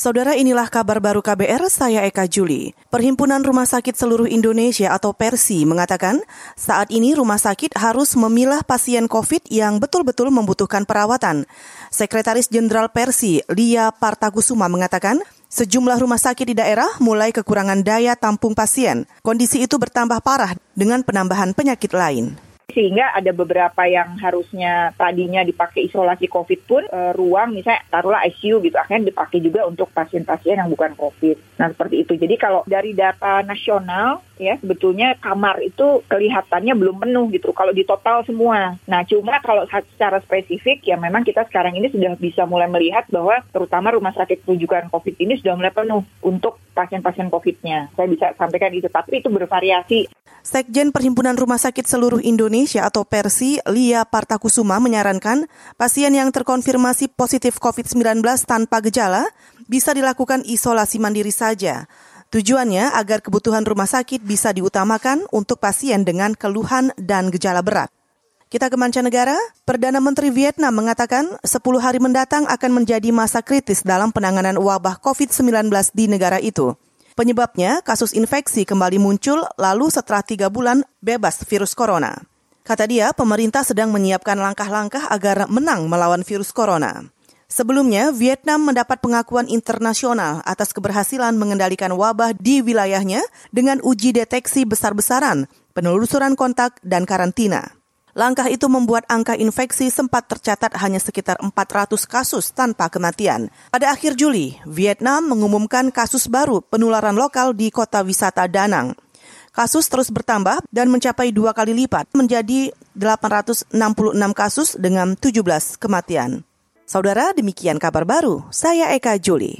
Saudara inilah kabar baru KBR, saya Eka Juli. Perhimpunan Rumah Sakit Seluruh Indonesia atau PERSI mengatakan saat ini rumah sakit harus memilah pasien COVID yang betul-betul membutuhkan perawatan. Sekretaris Jenderal PERSI, Lia Partakusuma mengatakan sejumlah rumah sakit di daerah mulai kekurangan daya tampung pasien. Kondisi itu bertambah parah dengan penambahan penyakit lain sehingga ada beberapa yang harusnya tadinya dipakai isolasi COVID pun e, ruang misalnya taruhlah ICU gitu akhirnya dipakai juga untuk pasien-pasien yang bukan COVID. Nah seperti itu. Jadi kalau dari data nasional ya sebetulnya kamar itu kelihatannya belum penuh gitu kalau di total semua. Nah cuma kalau secara spesifik ya memang kita sekarang ini sudah bisa mulai melihat bahwa terutama rumah sakit rujukan COVID ini sudah mulai penuh untuk pasien-pasien COVID-nya. Saya bisa sampaikan itu, tapi itu bervariasi. Sekjen Perhimpunan Rumah Sakit Seluruh Indonesia atau Persi, Lia Partakusuma menyarankan pasien yang terkonfirmasi positif COVID-19 tanpa gejala bisa dilakukan isolasi mandiri saja. Tujuannya agar kebutuhan rumah sakit bisa diutamakan untuk pasien dengan keluhan dan gejala berat. Kita ke mancanegara, Perdana Menteri Vietnam mengatakan 10 hari mendatang akan menjadi masa kritis dalam penanganan wabah COVID-19 di negara itu. Penyebabnya, kasus infeksi kembali muncul lalu setelah tiga bulan bebas virus corona. Kata dia, pemerintah sedang menyiapkan langkah-langkah agar menang melawan virus corona. Sebelumnya, Vietnam mendapat pengakuan internasional atas keberhasilan mengendalikan wabah di wilayahnya dengan uji deteksi besar-besaran, penelusuran kontak, dan karantina. Langkah itu membuat angka infeksi sempat tercatat hanya sekitar 400 kasus tanpa kematian. Pada akhir Juli, Vietnam mengumumkan kasus baru penularan lokal di kota wisata Danang. Kasus terus bertambah dan mencapai dua kali lipat menjadi 866 kasus dengan 17 kematian. Saudara, demikian kabar baru. Saya Eka Juli.